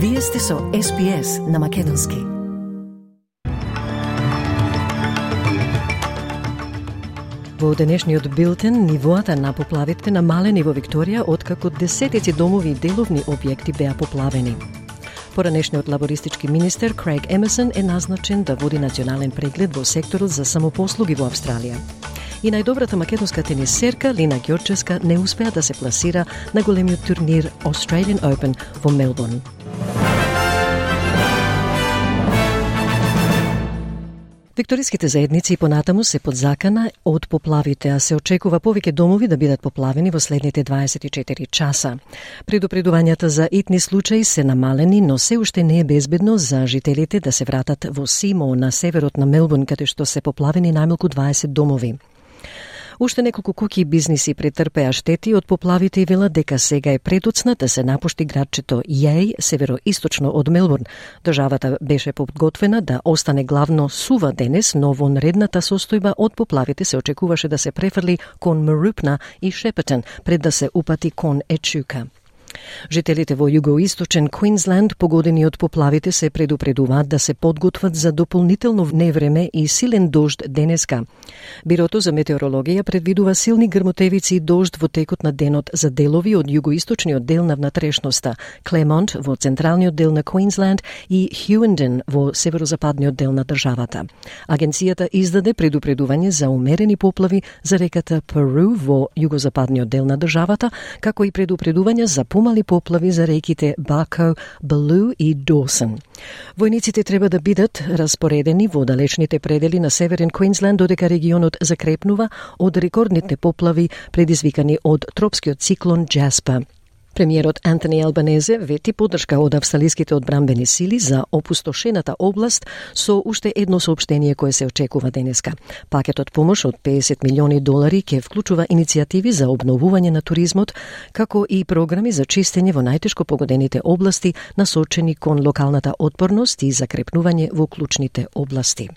Вие сте со SPS на Македонски. Во денешниот билтен, нивоата на поплавите намалени во Викторија откако десетици домови и деловни објекти беа поплавени. Поранешниот лабористички министер Крейг Емесон е назначен да води национален преглед во секторот за самопослуги во Австралија. И најдобрата македонска тенисерка Лина Ѓорческа не успеа да се пласира на големиот турнир Australian Open во Мелбурн. Викториските заедници и понатаму се под закана од поплавите, а се очекува повеќе домови да бидат поплавени во следните 24 часа. Предупредувањата за итни случаи се намалени, но се уште не е безбедно за жителите да се вратат во Симо на северот на Мелбурн, каде што се поплавени најмалку 20 домови. Уште неколку куки бизниси претрпеа штети од поплавите и велат дека сега е предоцна да се напушти градчето Јеј, североисточно од Мелбурн. Државата беше подготвена да остане главно сува денес, но во нредната состојба од поплавите се очекуваше да се префрли кон Мерупна и Шепетен пред да се упати кон Ечука. Жителите во југоисточен Квинсленд погодени од поплавите се предупредуваат да се подготват за дополнително невреме и силен дожд денеска. Бирото за метеорологија предвидува силни грмотевици и дожд во текот на денот за делови од југоисточниот дел на внатрешноста, Клемонт во централниот дел на Квинсленд и Хюенден во северозападниот дел на државата. Агенцијата издаде предупредување за умерени поплави за реката Перу во југозападниот дел на државата, како и предупредување за помали поплави за реките Бако, Балу и Досен. Војниците треба да бидат распоредени во далечните предели на Северен Квинсленд додека регионот закрепнува од рекордните поплави предизвикани од тропскиот циклон Джаспа. Премиерот Антони Албанезе вети поддршка од австралиските одбрамбени сили за опустошената област со уште едно сообштение кое се очекува денеска. Пакетот помош од 50 милиони долари ќе вклучува иницијативи за обновување на туризмот, како и програми за чистење во најтешко погодените области насочени кон локалната отпорност и закрепнување во клучните области.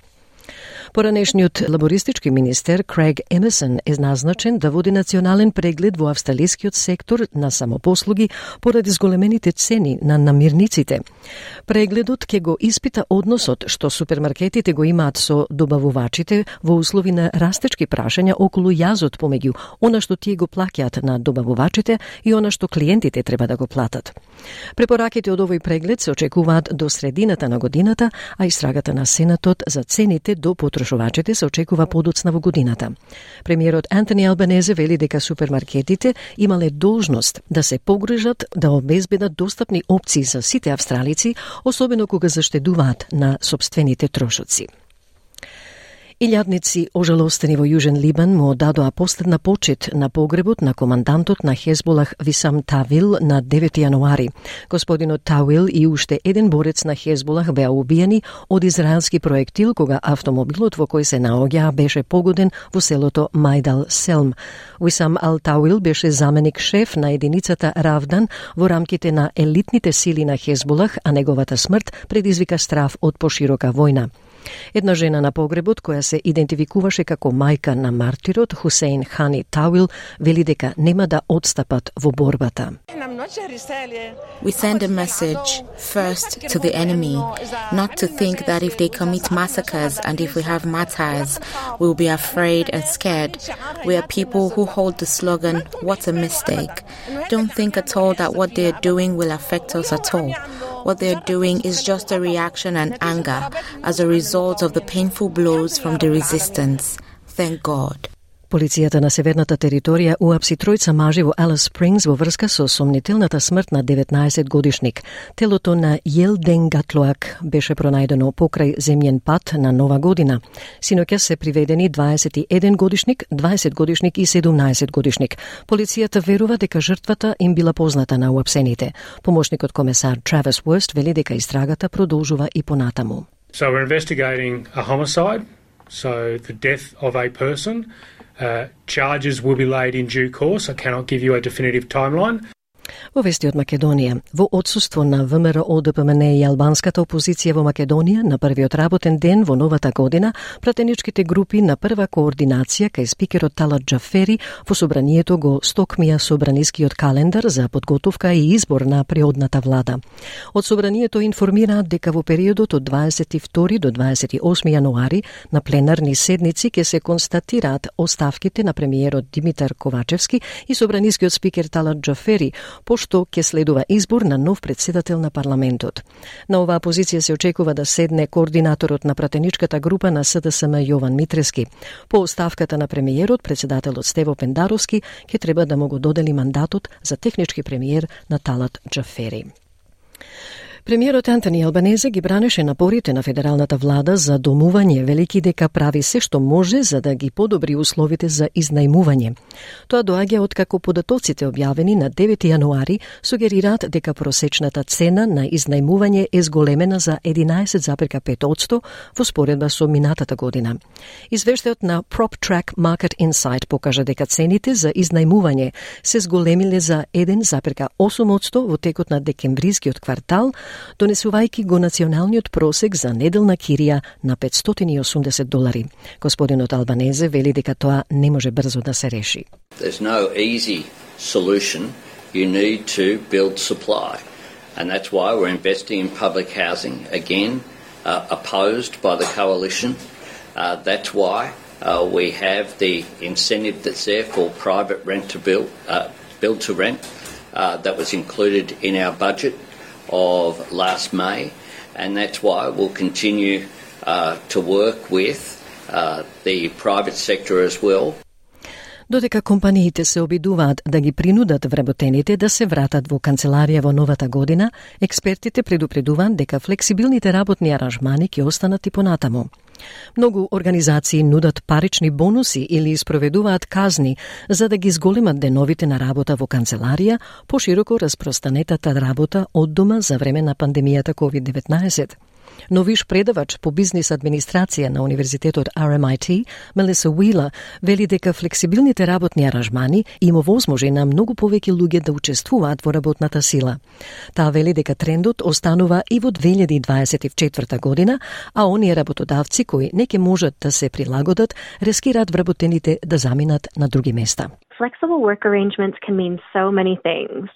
Поранешниот лабористички министер Крег Емесон е назначен да води национален преглед во австралискиот сектор на самопослуги поради зголемените цени на намирниците. Прегледот ќе го испита односот што супермаркетите го имаат со добавувачите во услови на растечки прашања околу јазот помеѓу она што тие го плаќаат на добавувачите и она што клиентите треба да го платат. Препораките од овој преглед се очекуваат до средината на годината, а истрагата на Сенатот за цените до потрошувачите се очекува подоцна во годината. Премиерот Антони Албанезе вели дека супермаркетите имале должност да се погрижат да обезбедат достапни опции за сите австралици, особено кога заштедуваат на собствените трошоци. Илјадници ожалостени во Јужен Либан му дадоа последна почет на погребот на командантот на Хезболах Висам Тавил на 9 јануари. Господинот Тавил и уште еден борец на Хезболах беа убиени од израелски проектил кога автомобилот во кој се наоѓаа беше погоден во селото Мајдал Селм. Висам Ал Тауил беше заменик шеф на единицата Равдан во рамките на елитните сили на Хезболах, а неговата смрт предизвика страф од поширока војна. Една жена на погребот која се идентификуваше како мајка на мартирот Хусейн Хани Тауил вели дека нема да одстапат во борбата. We send a message first to the enemy, not to think that if they commit massacres and if we have martyrs, we'll be afraid and scared. We are people who hold the slogan, What a mistake. Don't think at all that what they're doing will affect us at all. What they're doing is just a reaction and anger as a result of the painful blows from the resistance. Thank God. Полицијата на северната територија уапси тројца мажи во Алис Спрингс во врска со сомнителната смрт на 19 годишник. Телото на Јелден Гатлоак беше пронајдено покрај земјен пат на Нова година. Синоќа се приведени 21 годишник, 20 годишник и 17 годишник. Полицијата верува дека жртвата им била позната на уапсените. Помошникот комесар Травис Уорст вели дека истрагата продолжува и понатаму. So we're investigating a homicide, so the death of a person. Uh, charges will be laid in due course. I cannot give you a definitive timeline. Во вести од Македонија, во одсуство на ВМРО ДПМН и албанската опозиција во Македонија на првиот работен ден во новата година, пратеничките групи на прва координација кај спикерот Талат Джафери во собранието го стокмија собранискиот календар за подготовка и избор на преодната влада. Од собранието информира дека во периодот од 22 до 28 јануари на пленарни седници ќе се констатираат оставките на премиерот Димитар Ковачевски и собранискиот спикер Талат Джафери, Пошто ќе следува избор на нов председател на парламентот. На оваа позиција се очекува да седне координаторот на пратеничката група на СДСМ Јован Митрески. По оставката на премиерот, председателот Стево Пендаровски ќе треба да му го додели мандатот за технички премиер на Талат Джафери. Премиерот Антони Албанезе ги бранеше напорите на федералната влада за домување, велики дека прави се што може за да ги подобри условите за изнајмување. Тоа доаѓа од како податоците објавени на 9 јануари сугерираат дека просечната цена на изнајмување е зголемена за 11,5% во споредба со минатата година. Извештајот на PropTrack Market Insight покажа дека цените за изнајмување се зголемиле за 1,8% во текот на декемврискиот квартал, донесувајќи го националниот просек за неделна кирија на 580 долари. Господинот Албанезе вели дека тоа не може брзо да се реши. There's no easy solution. You need to build supply. And that's why we're investing in public housing again, uh, opposed by the coalition. Uh, that's why uh, we have the incentive that's there for private rent to build, uh, build to rent, uh, that was included in our budget of last May, and that's why we'll continue uh, to work with uh, the private sector as well. Додека компаниите се обидуваат да ги принудат вработените да се вратат во канцеларија во новата година, експертите предупредуваат дека флексибилните работни аранжмани ќе останат и понатаму. Многу организации нудат парични бонуси или спроведуваат казни за да ги зголемат деновите на работа во канцеларија, пошироко распространетата работа од дома за време на пандемијата COVID-19. Новиш предавач по бизнис администрација на Универзитетот RMIT, Мелиса Уила, вели дека флексибилните работни аранжмани им овозможи на многу повеќе луѓе да учествуваат во работната сила. Таа вели дека трендот останува и во 2024 година, а оние работодавци кои не ќе можат да се прилагодат, рискираат вработените да заминат на други места. Flexible work arrangements can mean so many things.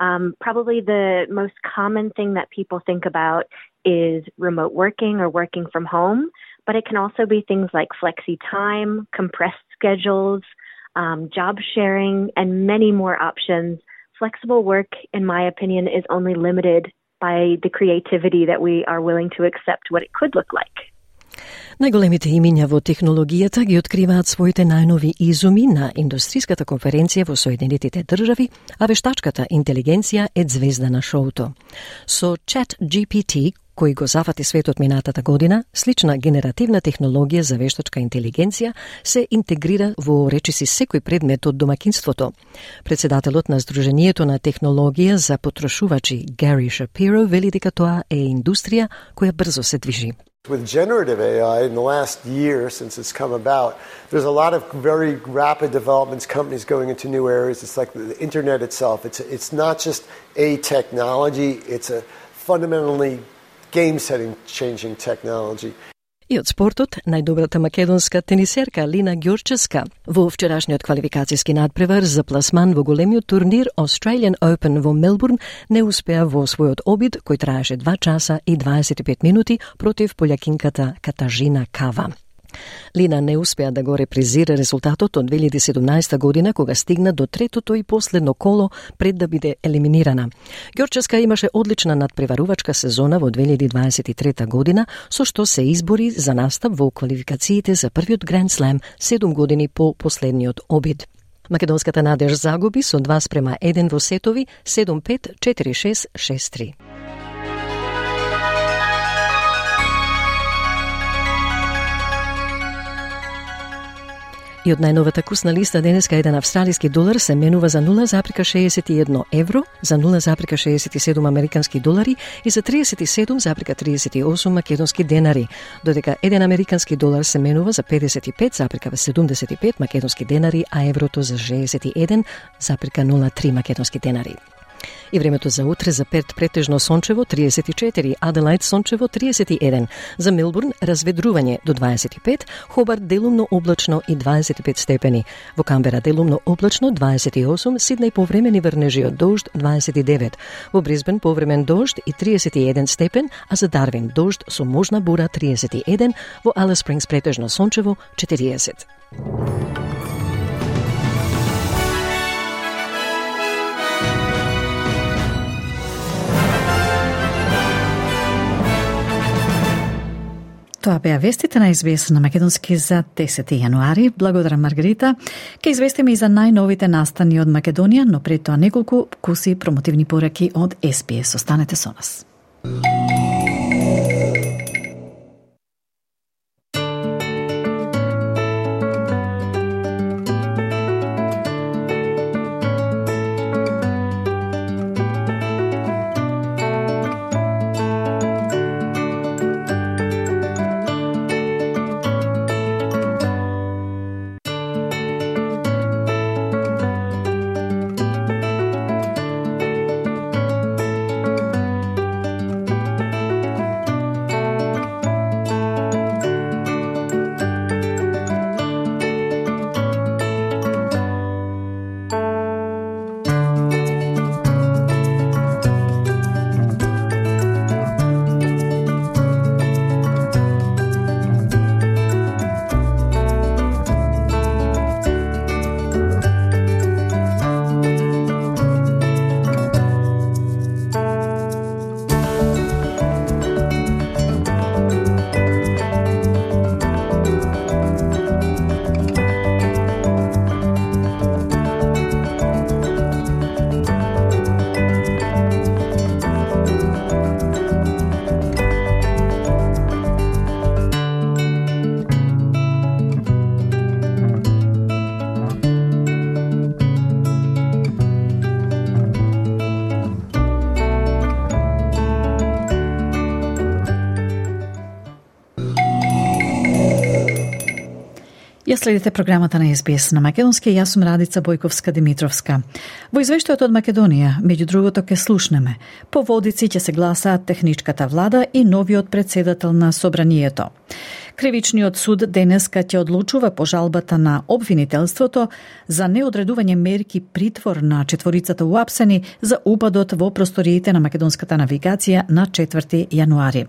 Um, probably the most common thing that people think about is remote working or working from home, but it can also be things like flexi time, compressed schedules, um, job sharing, and many more options. Flexible work, in my opinion, is only limited by the creativity that we are willing to accept what it could look like. Најголемите имиња во технологијата ги откриваат своите најнови изуми на индустриската конференција во Соединетите држави, а вештачката интелигенција е звезда на шоуто. Со Chat GPT, кој го зафати светот минатата година, слична генеративна технологија за вештачка интелигенција се интегрира во речиси секој предмет од домакинството. Председателот на Сдруженијето на технологија за потрошувачи Гари Шапиро вели дека тоа е индустрија која брзо се движи. With generative AI in the last year since it's come about, there's a lot of very rapid developments, companies going into new areas. It's like the internet itself. It's, it's not just a technology, it's a fundamentally game setting changing technology. И од спортот, најдобрата македонска тенисерка Лина Ѓорчевска во вчерашниот квалификацијски надпревар за пласман во големиот турнир Australian Open во Мелбурн не успеа во својот обид кој траеше 2 часа и 25 минути против полјакинката Катажина Кава. Лина не успеа да го репризира резултатот од 2017 година кога стигна до третото и последно коло пред да биде елиминирана. Ѓорчевска имаше одлична надпреварувачка сезона во 2023 година со што се избори за настап во квалификациите за првиот Гранд Slam 7 години по последниот обид. Македонската надеж загуби со 2 спрема 1 во сетови 7-5, 4-6, 6-3. И од најновата курсна листа денеска еден австралиски долар се менува за 0,61 евро, за 0,67 американски долари и за 37,38 македонски денари, додека еден американски долар се менува за 55,75 македонски денари, а еврото за 61,03 македонски денари. И времето за утре за Перт претежно сончево 34, Аделајд сончево 31, за Мелбурн разведрување до 25, Хобарт делумно облачно и 25 степени, во Камбера делумно облачно 28, Сиднеј повремени врнежи од дожд 29, во Брисбен повремен дожд и 31 степен, а за Дарвин дожд со можна бура 31, во Алес Спрингс претежно сончево 40. Тоа беа вестите на Извес на Македонски за 10 јануари. Благодарам Маргарита. Ке известиме и за најновите настани од Македонија, но пред тоа неколку куси промотивни пораки од СПС. Останете со нас. Ја следите програмата на СБС на Македонски, јас сум Радица Бојковска Димитровска. Во извештајот од Македонија, меѓу другото ке слушнеме, по водици ќе се гласаат техничката влада и новиот председател на Собранието. Кривичниот суд денеска ќе одлучува по жалбата на обвинителството за неодредување мерки притвор на четворицата уапсени за упадот во просториите на македонската навигација на 4 јануари.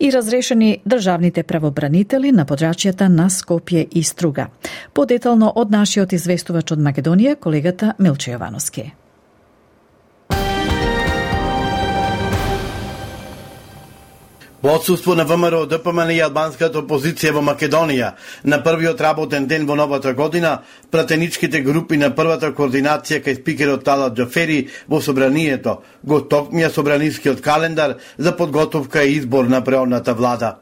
И разрешени државните правобранители на подрачјата на Скопје и Струга. Подетално од нашиот известувач од Македонија, колегата Милче Јовановски. Во отсутство на ВМРО, ДПМН и албанската опозиција во Македонија, на првиот работен ден во новата година, пратеничките групи на првата координација кај спикерот Тала Джафери во собранието го токмија собранискиот календар за подготовка и избор на преонната влада.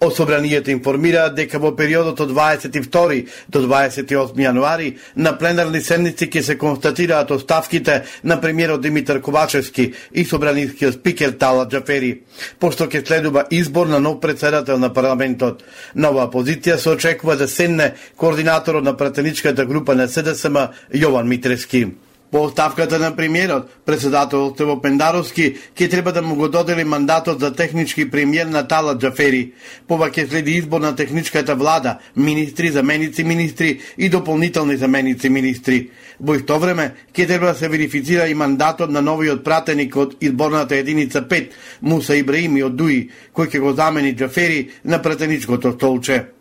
Особранијата информира дека во периодот од 22 до 28 јануари на пленарни седници ќе се констатираат оставките на премиерот Димитар Ковачевски и собранискиот спикер Тала Джафери, пошто ќе следува избор на нов председател на парламентот. Нова позиција се очекува да седне координаторот на пратеничката група на СДСМ Јован Митрески. По оставката на премиерот, председател Тево Пендаровски ќе треба да му го додели мандатот за технички премиер на Тала Джафери. Пова ќе следи избор на техничката влада, министри, заменици министри и дополнителни заменици министри. Во исто време ќе треба да се верифицира и мандатот на новиот пратеник од изборната единица 5, Муса Ибраими од Дуи, кој ќе го замени Джафери на пратеничкото столче.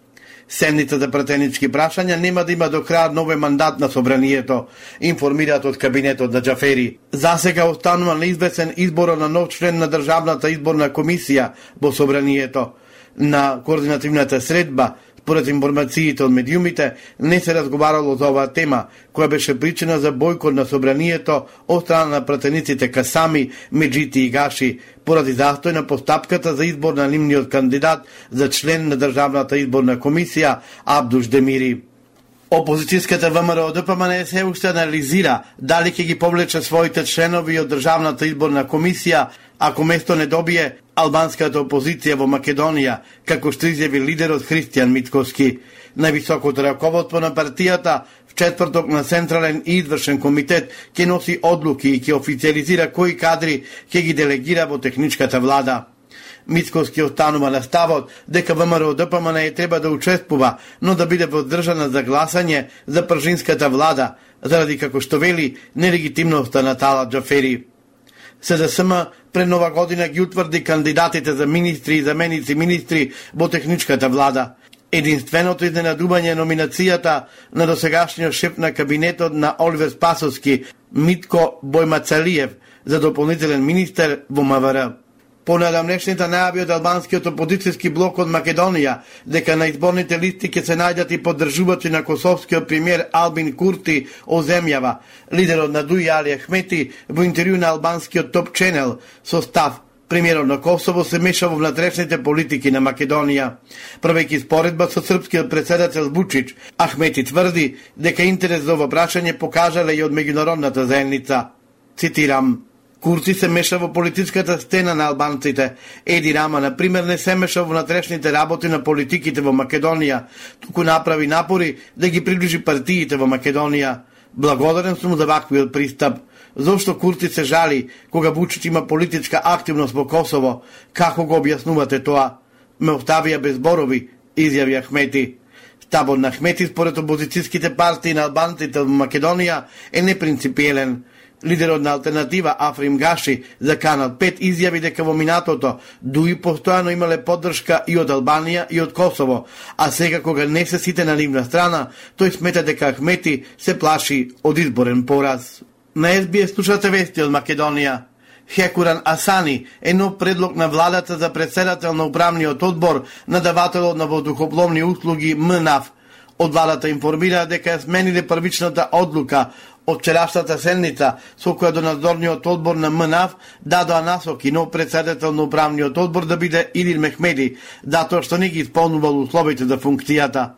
Семните за пратенички прашања нема да има до крај нове мандат на собранието, информираат од кабинетот на Джафери. сега останува неизвестен избор на нов член на Државната изборна комисија во собранието. На координативната средба Според информациите од медиумите, не се разговарало за оваа тема, која беше причина за бојкот на собранието од страна на пратениците Касами, Меджити и Гаши, поради застој на постапката за избор на нивниот кандидат за член на Државната изборна комисија Абдуш Демири. Опозицијската ВМРО ДПМН се уште анализира дали ќе ги повлече своите членови од Државната изборна комисија ако место не добие албанската опозиција во Македонија, како што изјави лидерот Христијан Митковски. Највисокото раководство на партијата четврток на Централен и извршен комитет ќе носи одлуки и ќе официализира кои кадри ќе ги делегира во техничката влада. Мицковски останува на ставот дека ВМРО ДПМН треба да учествува, но да биде поддржана за гласање за пржинската влада, заради како што вели нелегитимноста на Тала Джафери. СДСМ пред нова година ги утврди кандидатите за министри и заменици министри во техничката влада. Единственото изненадување е номинацијата на досегашниот шеф на кабинетот на Оливер Спасовски, Митко Бојмацалиев, за дополнителен министер во МВР. Понадамнешните најави од албанскиот опозицијски блок од Македонија дека на изборните листи ќе се најдат и поддржувачи на косовскиот премиер Албин Курти оземјава. Лидерот на Дуј Али Ахмети во интервју на албанскиот топ ченел со став Премиерот на Косово се меша во внатрешните политики на Македонија. Правејќи споредба со српскиот председател Бучич, Ахмети тврди дека интерес за ова прашање покажале и од меѓународната заедница. Цитирам: Курци се меша во политичката стена на албанците. Еди Рама, на пример, не се меша во внатрешните работи на политиките во Македонија, туку направи напори да ги приближи партиите во Македонија. Благодарен сум за ваквиот пристап. Зошто Курци се жали кога Вучич има политичка активност во Косово? Како го објаснувате тоа? Ме оставија без борови, изјави Ахмети. Ставот на Ахмети според опозицијските партии на албанците во Македонија е непринципиелен Лидерот на алтернатива Африм Гаши за Канал 5 изјави дека во минатото дуи постојано имале поддршка и од Албанија и од Косово, а сега кога не се сите на нивна страна, тој смета дека Ахмети се плаши од изборен пораз. На СБС слушате вести од Македонија. Хекуран Асани е нов предлог на владата за председател на управниот одбор на давателот на воздухопловни услуги МНАФ. Од владата информира дека смениле првичната одлука од вчерашната седница со која до надзорниот одбор на МНАФ дадоа насоки но председател на управниот одбор да биде Илир Мехмеди, затоа што не ги исполнувал условите за функцијата.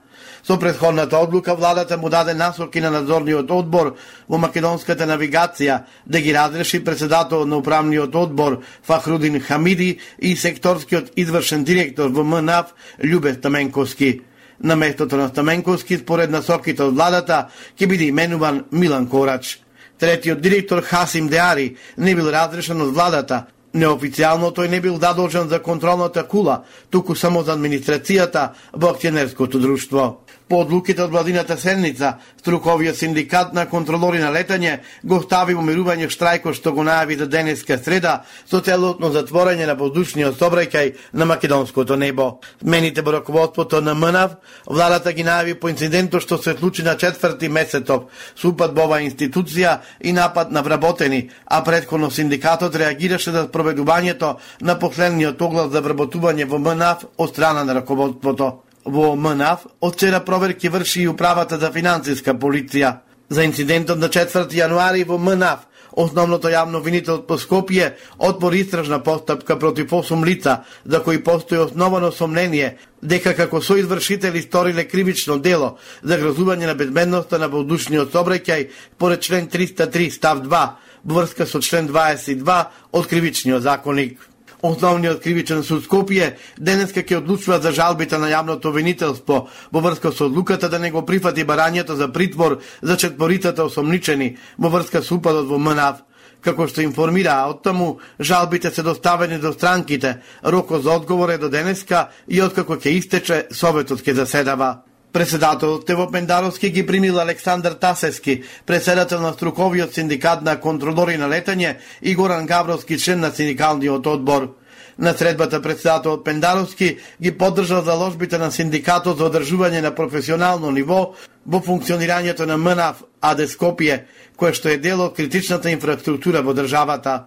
Со предходната одлука владата му даде насоки на надзорниот одбор во македонската навигација да ги разреши председател на управниот одбор Фахрудин Хамиди и секторскиот извршен директор во МНАФ Љубе Таменковски. На местото на Стаменковски, според насоките од владата, ќе биде именуван Милан Корач. Третиот директор Хасим Деари не бил разрешен од владата. Неофицијално тој не бил задолжен за контролната кула, туку само за администрацијата во акционерското друштво. По одлуките од владината седница, струковиот синдикат на контролори на летање го стави умирување штрајко што го најави за денеска среда со целотно затворање на воздушниот собраќај на македонското небо. Мените во раководството на МНАВ, владата ги најави по инцидентот што се случи на четврти месецов, супат во оваа институција и напад на вработени, а предходно синдикатот реагираше за спроведувањето на последниот оглас за вработување во МНАВ од страна на раководството. Во МНАФ вчера проверки врши и управата за финансиска полиција. За инцидентот на 4 јануари во МНАФ, основното јавно винител од Поскопје отвори истражна постапка против 8 лица за кои постои основано сомнение дека како соизвршители сториле кривично дело за грозување на безбедноста на воздушниот собраќај поред член 303 став 2 врска со член 22 од кривичниот законник. Основниот кривичен суд Скопје денеска ќе одлучува за жалбите на јавното обвинителство во врска со одлуката да не го прифати барањето за притвор за четворицата осомничени во врска со упадот во МНАВ. Како што информира од таму, жалбите се доставени до странките. Рокот за одговор е до денеска и откако ќе истече, Советот ќе заседава. Председателот Тево Пендаровски ги примил Александар Тасевски, председател на струковиот синдикат на контролори на летање и Горан Гавровски, член на синдикалниот одбор. На средбата председателот Пендаровски ги поддржал заложбите на синдикатот за одржување на професионално ниво во функционирањето на МНАФ АД Скопје, кое што е дел од критичната инфраструктура во државата.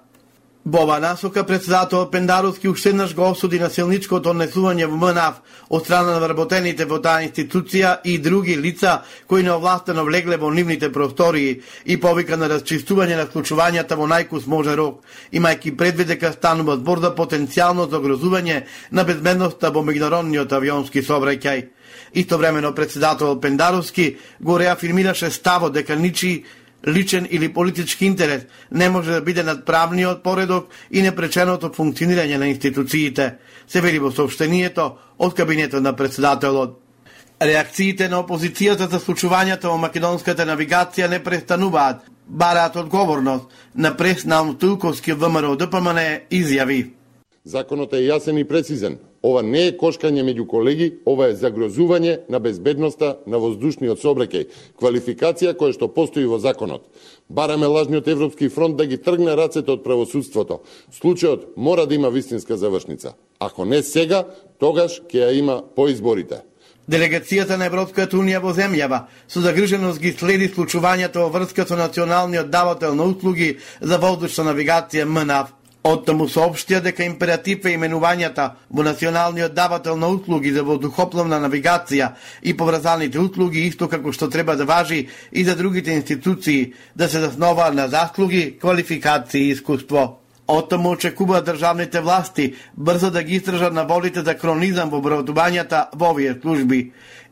Боба насока председател Пендаровски уште еднаш го осуди насилничкото однесување во МНАФ од страна на вработените во таа институција и други лица кои неовластено влегле во нивните простории и повика на расчистување на случувањата во најкус може рок, имајќи предвид дека станува збор за потенцијално загрозување на безбедноста во меѓународниот авионски сообраќај. Истовремено председател Пендаровски го реафирмираше ставот дека ничи личен или политички интерес не може да биде над правниот поредок и непреченото функционирање на институциите, се вели во сообщението од кабинетот на председателот. Реакциите на опозицијата за случувањата во македонската навигација не престануваат, бараат одговорност на пресна Тулковски ВМРО ДПМН изјави. Законот е јасен и прецизен. Ова не е кошкање меѓу колеги, ова е загрозување на безбедноста на воздушниот сообраќај, квалификација која што постои во законот. Бараме лажниот Европски фронт да ги тргне рацете од правосудството. Случајот мора да има вистинска завршница. Ако не сега, тогаш ќе ја има по изборите. Делегацијата на Европската Унија во земјава со загриженост ги следи случувањето во врска со националниот давател на услуги за воздушна навигација МНАВ. Оттаму соопштија дека императив е именувањата во националниот давател на услуги за воздухопловна навигација и поврзаните услуги исто како што треба да важи и за другите институции да се заснова на заслуги, квалификации и искуство. Отаму очекува државните власти брзо да ги истражат наводите за кронизам во образувањата во овие служби.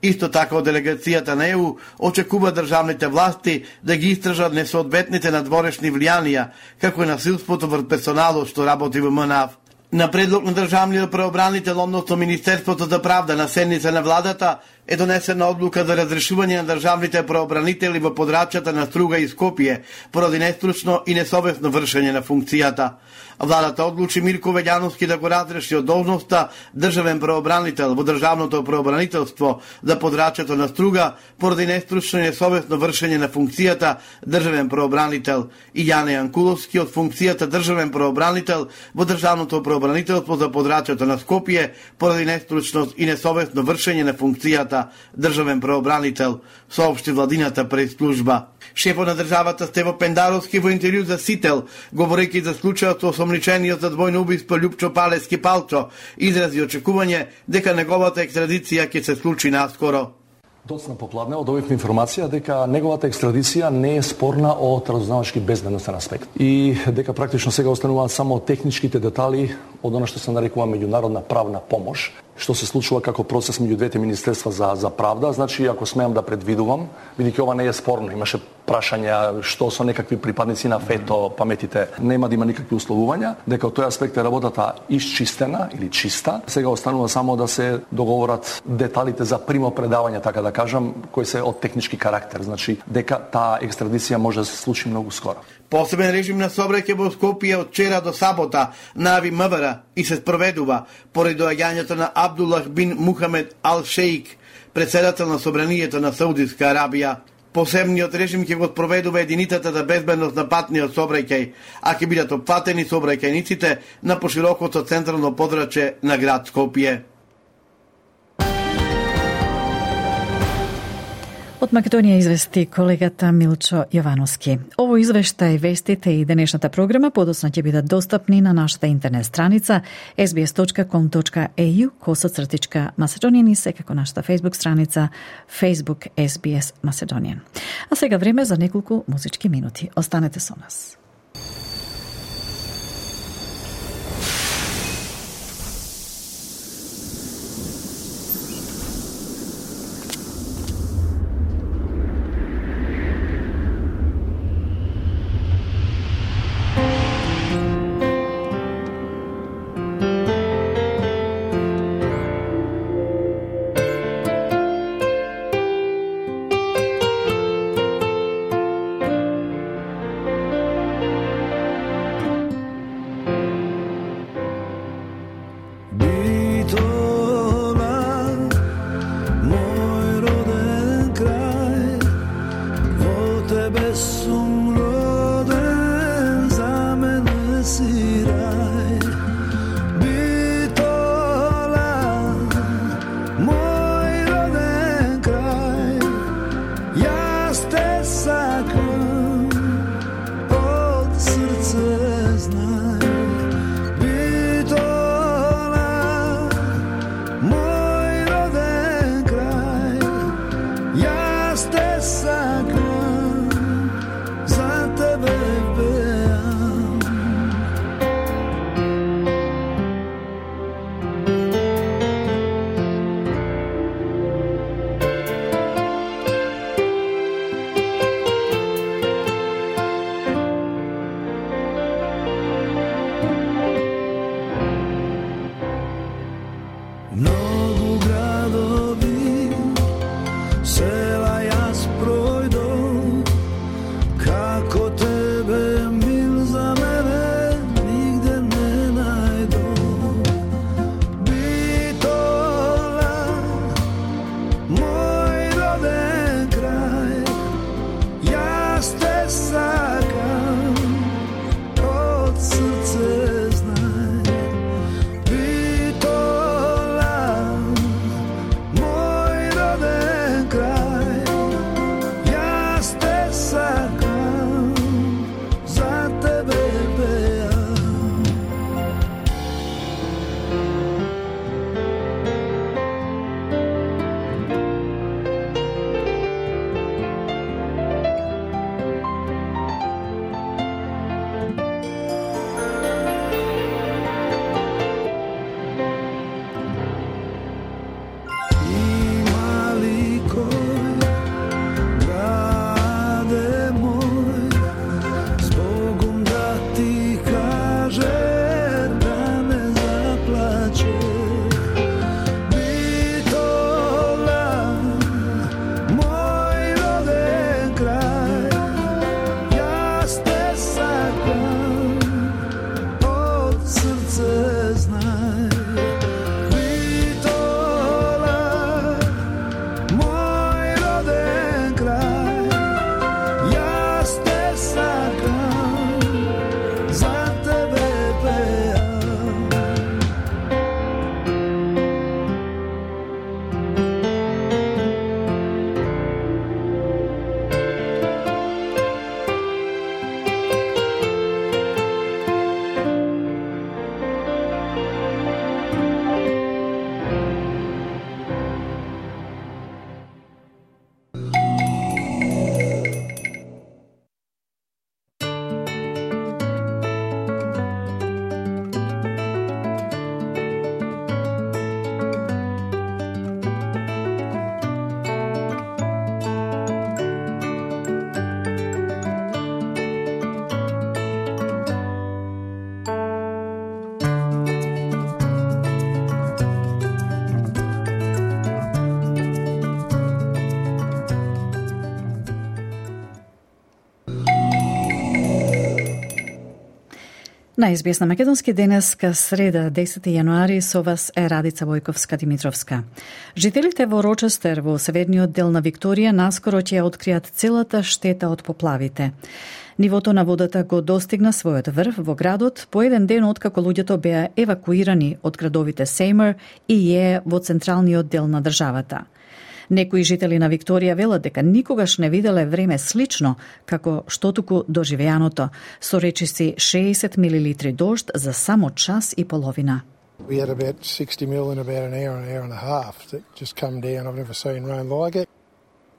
Исто така од делегацијата на ЕУ очекува државните власти да ги истражат несоодветните надворешни влијанија, како и насилството врз персоналот што работи во МНАФ. На предлог на државниот преобранител, односно Министерството за правда на седница на владата, е донесена одлука за разрешување на државните правобранители во подрачјата на Струга и Скопје поради нестручно и несовесно вршење на функцијата. Владата одлучи Мирко Веѓановски да го разреши од должноста државен правобранител во државното правобранителство за подрачјето на Струга поради нестручно и несовесно вршење на функцијата државен правобранител и Јане Јанкуловски од функцијата државен правобранител во државното правобранителство за подрачјето на Скопје поради нестручност и несовесно вршење на функцијата државен правобранител соопшти владината пред служба. Шефот на државата Стево Пендаровски во интервју за Сител, говорејќи за случајот со осомничениот за двојно убиство Лјупчо Палески Палчо, изрази очекување дека неговата екстрадиција ќе се случи наскоро. Доцна попладне добивме информација дека неговата екстрадиција не е спорна од разузнавачки безбедностен аспект и дека практично сега остануваат само техничките детали од она што се нарекува меѓународна правна помош што се случува како процес меѓу двете министерства за за правда. Значи, ако смеам да предвидувам, бидејќи ова не е спорно, имаше прашања што со некакви припадници на ФЕТО, паметите, нема да има никакви условувања, дека од тој аспект е работата исчистена или чиста. Сега останува само да се договорат деталите за примо предавање, така да кажам, кои се од технички карактер. Значи, дека таа екстрадиција може да се случи многу скоро. Посебен режим на собраќај во Скопје од вчера до сабота нави МВР и се спроведува поради доаѓањето на Абдуллах бин Мухамед Ал Шейк, председател на собранието на Саудиска Арабија. Посебниот режим ќе го спроведува единицата за безбедност на патниот собраќај, а ќе бидат опфатени собраќајниците на поширокото централно подраче на град Скопје. Од Македонија извести колегата Милчо Јовановски. Ово извештај, вестите и денешната програма подоцна ќе бидат достапни на нашата интернет страница sbs.com.eu косоцртичка Macedonian и секако нашата Facebook страница Facebook SBS Macedonian. А сега време за неколку музички минути. Останете со нас. На СБС на Македонски денеска среда 10 јануари со вас е Радица Војковска Димитровска. Жителите во Рочестер во северниот дел на Викторија наскоро ќе откријат целата штета од поплавите. Нивото на водата го достигна својот врв во градот по еден ден откако луѓето беа евакуирани од градовите Сеймер и Је во централниот дел на државата. Некои жители на Викторија велат дека никогаш не виделе време слично како што туку доживеаното, со речиси 60 милилитри дожд за само час и половина. We had about 60 mil in about an hour, an hour and a half that just come down. I've never seen rain like it.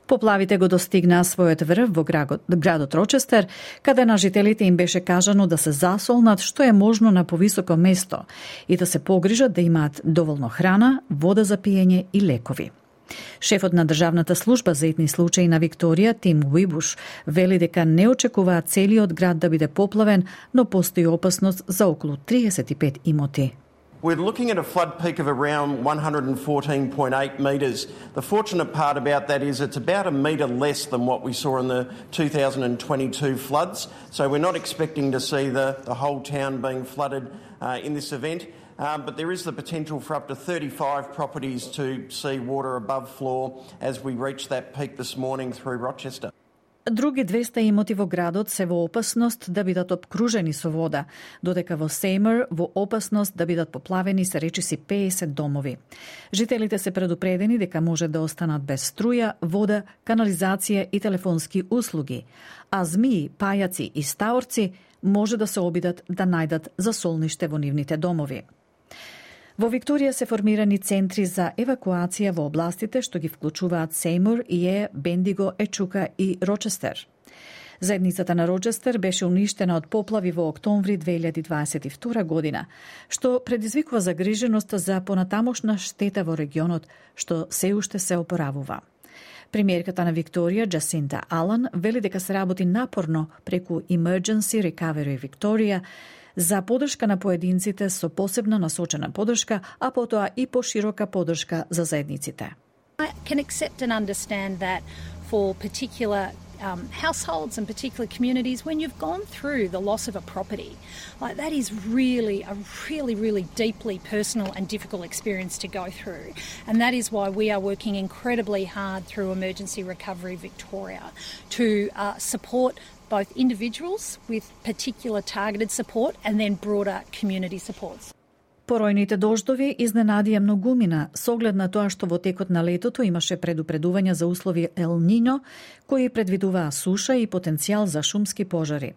Поплавите го достигнаа својот врв во градот, градот Рочестер, каде на жителите им беше кажано да се засолнат што е можно на повисоко место и да се погрижат да имаат доволно храна, вода за пиење и лекови. Шефот на Државната служба за итни случаи на Викторија, Тим Уибуш, вели дека не очекуваат целиот град да биде поплавен, но постои опасност за околу 35 имоти. We're looking at a flood peak of around 114.8 metres. The fortunate part about that is it's about a metre less than what we saw in the 2022 floods. So we're not expecting to see the, the whole town being flooded uh, in this event. Um, but there is the potential for up to 35 properties to see water above floor as we reach that peak this morning through Rochester. Други 200 имоти во градот се во опасност да бидат обкружени со вода, додека во Сеймер во опасност да бидат поплавени се речиси 50 домови. Жителите се предупредени дека може да останат без струја, вода, канализација и телефонски услуги, а змии, пајаци и стаорци може да се обидат да најдат засолниште во нивните домови. Во Викторија се формирани центри за евакуација во областите што ги вклучуваат Сеймур, Ие, Бендиго, Ечука и Рочестер. Заедницата на Роджестер беше уништена од поплави во октомври 2022 година, што предизвикува загриженост за понатамошна штета во регионот, што се уште се опоравува. Премиерката на Викторија, Джасинта Алан, вели дека се работи напорно преку Emergency Recovery Victoria за подршка на поединците со посебно насочена подршка, а потоа и поширока подршка за заедниците. I can accept and understand that for particular um, households and particular communities when you've gone through the loss of a property. Like that is really a really, really deeply personal and difficult experience to go through. And that is why we are working incredibly hard through Emergency Recovery Victoria to uh, support both individuals with particular targeted support and then broader community supports. Поројните дождови изненадија многумина со оглед на тоа што во текот на летото имаше предупредувања за услови Ел Нино, кои предвидуваа суша и потенцијал за шумски пожари.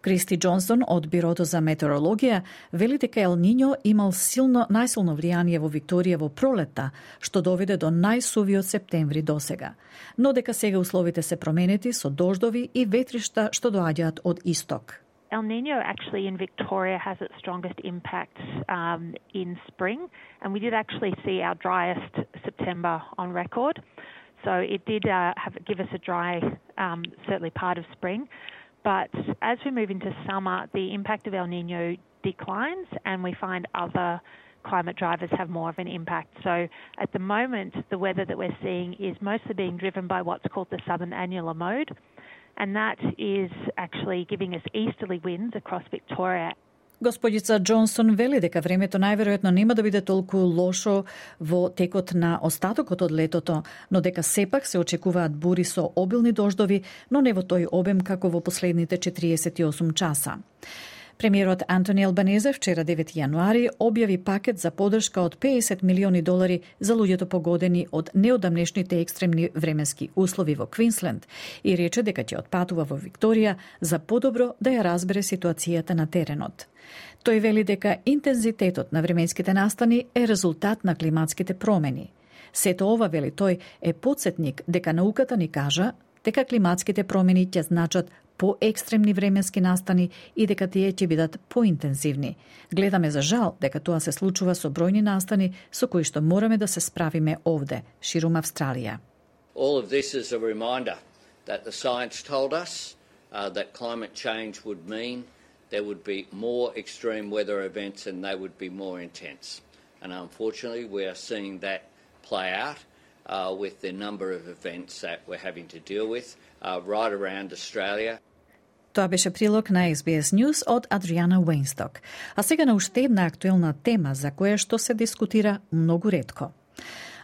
Кристи Джонсон од Бирото за метеорологија вели дека Ел Ниньо имал силно најсилно влијание во Викторија во пролетта, што доведе до најсувиот септември досега. Но дека сега условите се променети со дождови и ветришта што доаѓаат од исток. El Nino actually in Victoria has its strongest impact um, in spring, and we did actually see our driest September on record. So it did uh, have, give us a dry, um, certainly part of spring. But as we move into summer, the impact of El Nino declines and we find other climate drivers have more of an impact. So at the moment, the weather that we're seeing is mostly being driven by what's called the southern annular mode. And that is actually giving us easterly winds across Victoria Господица Джонсон вели дека времето најверојатно нема да биде толку лошо во текот на остатокот од летото, но дека сепак се очекуваат бури со обилни дождови, но не во тој обем како во последните 48 часа. Премиерот Антони Албанезе вчера 9 јануари објави пакет за подршка од 50 милиони долари за луѓето погодени од неодамнешните екстремни временски услови во Квинсленд и рече дека ќе отпатува во Викторија за подобро да ја разбере ситуацијата на теренот. Тој вели дека интензитетот на временските настани е резултат на климатските промени. Сето ова, вели тој, е подсетник дека науката ни кажа дека климатските промени ќе значат поекстремни временски настани и дека тие ќе бидат поинтензивни. Гледаме за жал дека тоа се случува со бројни настани со кои што мораме да се справиме овде, ширум Австралија. All of this is a reminder that the science told us uh, that climate change would mean there would be more extreme weather events and they would be more intense. And unfortunately, we are seeing that play out uh, with the number of events that we're having to deal with uh, right around Australia. Тоа беше прилог на SBS News од Адриана Уейнсток. А сега на уште една актуелна тема за која што се дискутира многу редко.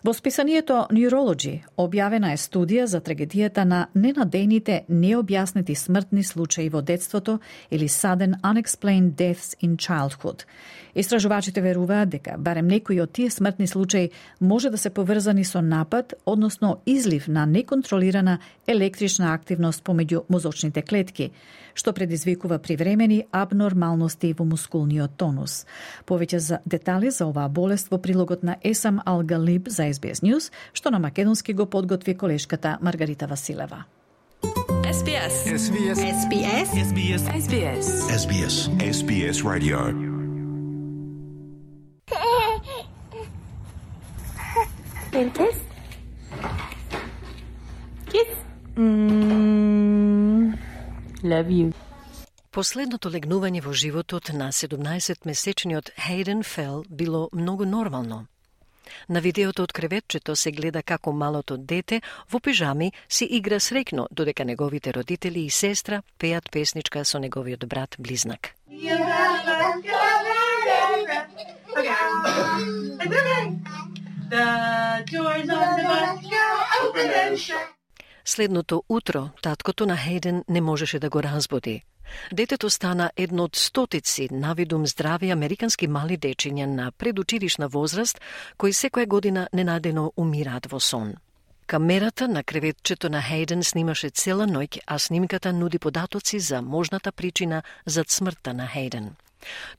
Во списанието Neurology објавена е студија за трагедијата на ненадејните необјаснети смртни случаи во детството или sudden unexplained deaths in childhood. Истражувачите веруваат дека барем некои од тие смртни случаи може да се поврзани со напад, односно излив на неконтролирана електрична активност помеѓу мозочните клетки, што предизвикува привремени абнормалности во мускулниот тонус. Повеќе за детали за оваа болест во прилогот на Есам Алгалиб за SBS News, што на македонски го подготви колешката Маргарита Василева. SBS. SBS. SBS. SBS. SBS. SBS. SBS Radio. kiss. Kiss. Mm, love you. Последното легнување во животот на 17-месечниот Хейден Фел било многу нормално. На видеото од креветчето се гледа како малото дете во пижами си игра срекно, додека неговите родители и сестра пеат песничка со неговиот брат близнак. Следното утро, таткото на Хейден не можеше да го разбуди. Детето стана едно од стотици навидум здрави американски мали дечиња на предучилишна возраст кои секоја година ненадено умираат во сон. Камерата на креветчето на Хейден снимаше цела ноќ, а снимката нуди податоци за можната причина за смртта на Хейден.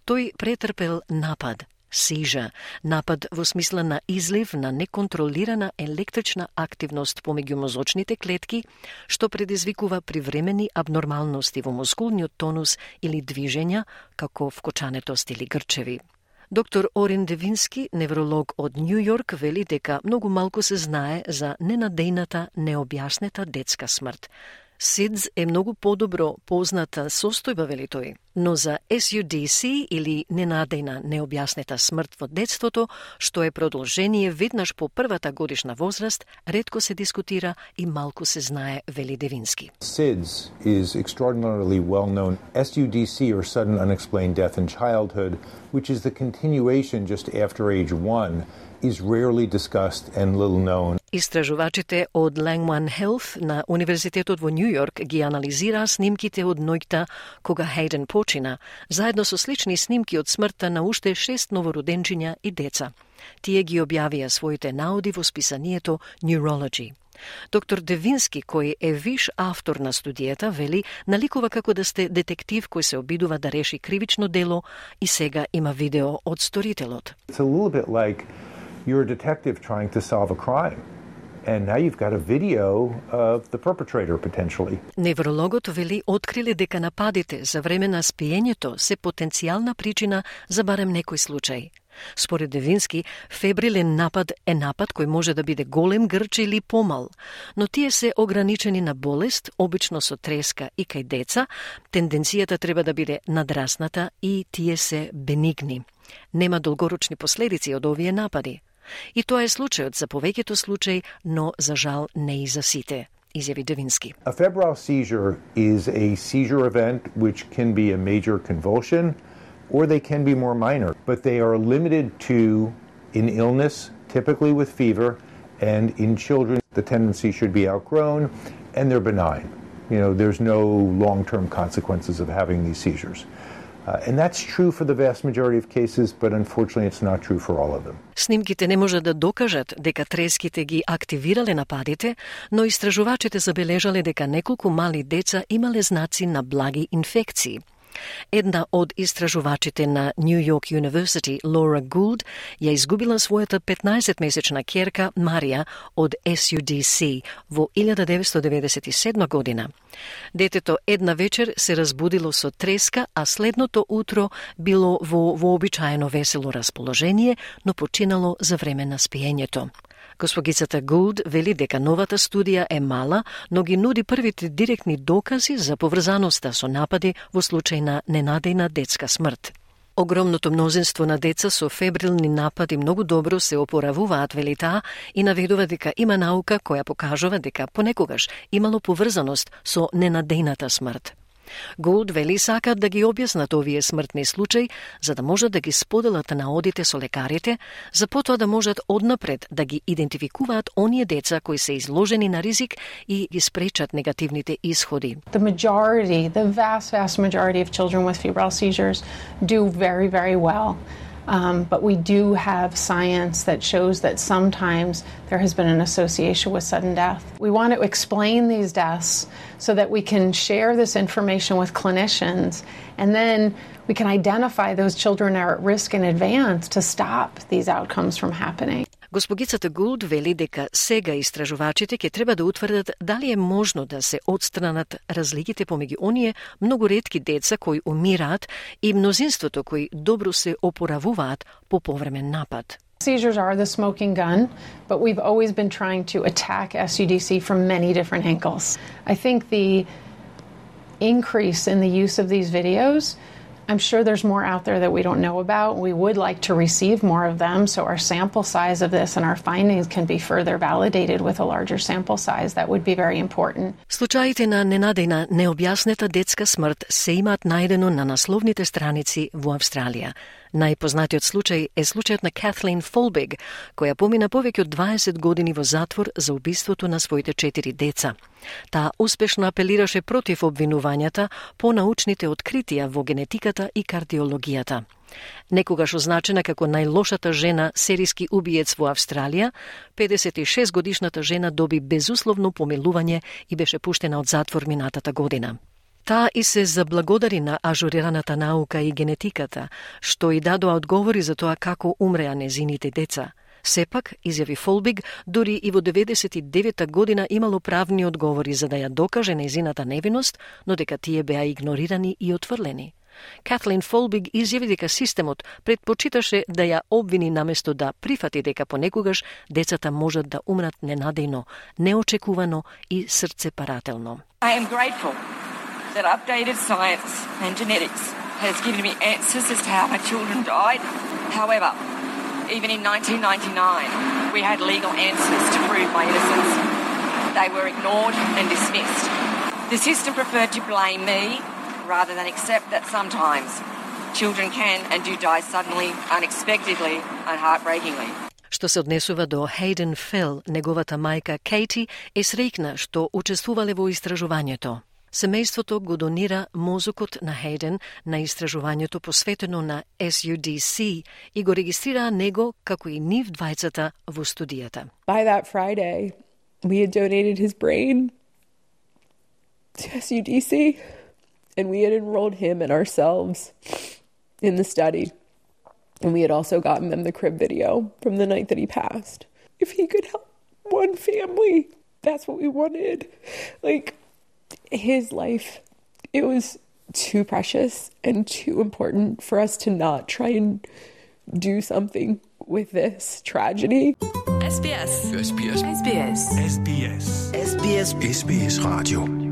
Тој претрпел напад – сижа, напад во смисла на излив на неконтролирана електрична активност помеѓу мозочните клетки, што предизвикува привремени абнормалности во мускулниот тонус или движења, како вкочанетост или грчеви. Доктор Орин Девински, невролог од Нью Йорк, вели дека многу малку се знае за ненадејната необјаснета детска смрт. SIDS е многу подобро позната состојба, вели тој, но за SUDC или ненадејна необјаснета смрт во детството, што е продолжение веднаш по првата годишна возраст, редко се дискутира и малку се знае, вели Девински. SIDS is extraordinarily well known. SUDC or sudden unexplained death in childhood, which is the continuation just after age 1 is rarely discussed and little known. Истражувачите од Langman Health на Универзитетот во Нью Йорк ги анализираа снимките од ноќта кога Хейден почина, заедно со слични снимки од смртта на уште шест новороденчиња и деца. Тие ги објавија своите науди во списанието Neurology. Доктор Девински, кој е виш автор на студијата, вели, наликува како да сте детектив кој се обидува да реши кривично дело и сега има видео од сторителот. It's a little bit like you're a detective trying to solve a crime. And now you've got a video of the perpetrator potentially. Неврологот вели откриле дека нападите за време на спиењето се потенцијална причина за барем некој случај. Според Девински, фебрилен напад е напад кој може да биде голем, грч или помал, но тие се ограничени на болест, обично со треска и кај деца, тенденцијата треба да биде надрасната и тие се бенигни. Нема долгорочни последици од овие напади. И тоа е случајот за повеќето случаи, но за жал не и за сите. изјави Девински. A febrile seizure is a seizure event which can be a major convulsion or they can be more minor, but they are limited to in illness, typically with fever, and in children the tendency should be outgrown and they're benign. You know, there's no long-term consequences of having these seizures. Uh, and that's true for the vast majority of cases, but unfortunately it's not true for all of them. Снимките не може да докажат дека треските ги активирале нападите, но истражувачите забележале дека неколку мали деца имале знаци на благи инфекции. Една од истражувачите на Нью Йорк University, Лора Гулд, ја изгубила својата 15-месечна керка Марија од SUDC во 1997 година. Детето една вечер се разбудило со треска, а следното утро било во вообичаено весело расположение, но починало за време на спиењето. Госпогицата Гулд вели дека новата студија е мала, но ги нуди првите директни докази за поврзаноста со напади во случај на ненадејна детска смрт. Огромното мнозинство на деца со фебрилни напади многу добро се опоравуваат, вели таа, и наведува дека има наука која покажува дека понекогаш имало поврзаност со ненадејната смрт. Голд вели сакат да ги објаснат овие смртни случаи за да можат да ги споделат наодите со лекарите, за потоа да можат однапред да ги идентификуваат оние деца кои се изложени на ризик и ги спречат негативните исходи. The majority, the vast vast majority of children with febrile seizures do very very well. Um, but we do have science that shows that sometimes there has been an association with sudden death. We want to explain these deaths so that we can share this information with clinicians and then we can identify those children are at risk in advance to stop these outcomes from happening. Госпогицата Гулд вели дека сега истражувачите ќе треба да утврдат дали е можно да се отстранат разликите помеѓу оние многу ретки деца кои умираат и мнозинството кои добро се опоравуваат по повремен напад. Seizures are the smoking gun, but we've always been trying to attack SUDC from many different angles. I think the increase in the use of these videos I'm sure there's more out there that we don't know about. We would like to receive more of them so our sample size of this and our findings can be further validated with a larger sample size. That would be very important. Случаите на ненадејна необјаснета детска смрт се имаат најдено на насловните страници во Австралија. Најпознатиот случај е случајот на Катлин Фолбег, која помина повеќе од 20 години во затвор за убиството на своите четири деца. Таа успешно апелираше против обвинувањата по научните откритија во генетиката и кардиологијата. Некогаш означена како најлошата жена серијски убиец во Австралија, 56 годишната жена доби безусловно помилување и беше пуштена од затвор минатата година. Таа и се заблагодари на ажурираната наука и генетиката, што и дадоа одговори за тоа како умреа незините деца. Сепак, изјави Фолбиг, дури и во 99-та година имало правни одговори за да ја докаже незината невиност, но дека тие беа игнорирани и отврлени. Катлин Фолбиг изјави дека системот предпочиташе да ја обвини наместо да прифати дека понекогаш децата можат да умрат ненадејно, неочекувано и срцепарателно. I am grateful that updated science and genetics has given me answers as to how my children died. However, even in 1999, we had legal answers to prove my innocence. They were ignored and dismissed. The system preferred to blame me rather than accept that sometimes children can and do die suddenly, unexpectedly, and heartbreakingly. Што се однесува до Хейден Фел, неговата мајка Кейти е среќна што учествувале во истражувањето. Семејството го донира мозокот на Хейден на истражувањето посветено на SUDC и го регистрираа него како и нив двајцата во студијата. By that Friday, we had donated his brain to SUDC and we had enrolled him and ourselves in the study. And we had also gotten them the crib video from the night that he passed. If he could help one family, that's what we wanted. Like, his life, it was too precious and too important for us to not try and do something with this tragedy. SBS. SBS. SBS. SBS. SBS. SBS Radio.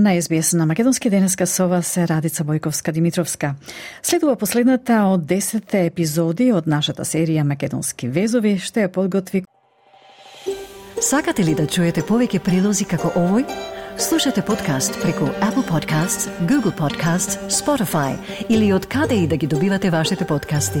На СБС на Македонски денеска со вас е Радица Бојковска Димитровска. Следува последната од 10 епизоди од нашата серија Македонски везови, што ја подготви Сакате ли да чуете повеќе прилози како овој? Слушате подкаст преку Apple Podcasts, Google Podcasts, Spotify или од каде и да ги добивате вашите подкасти.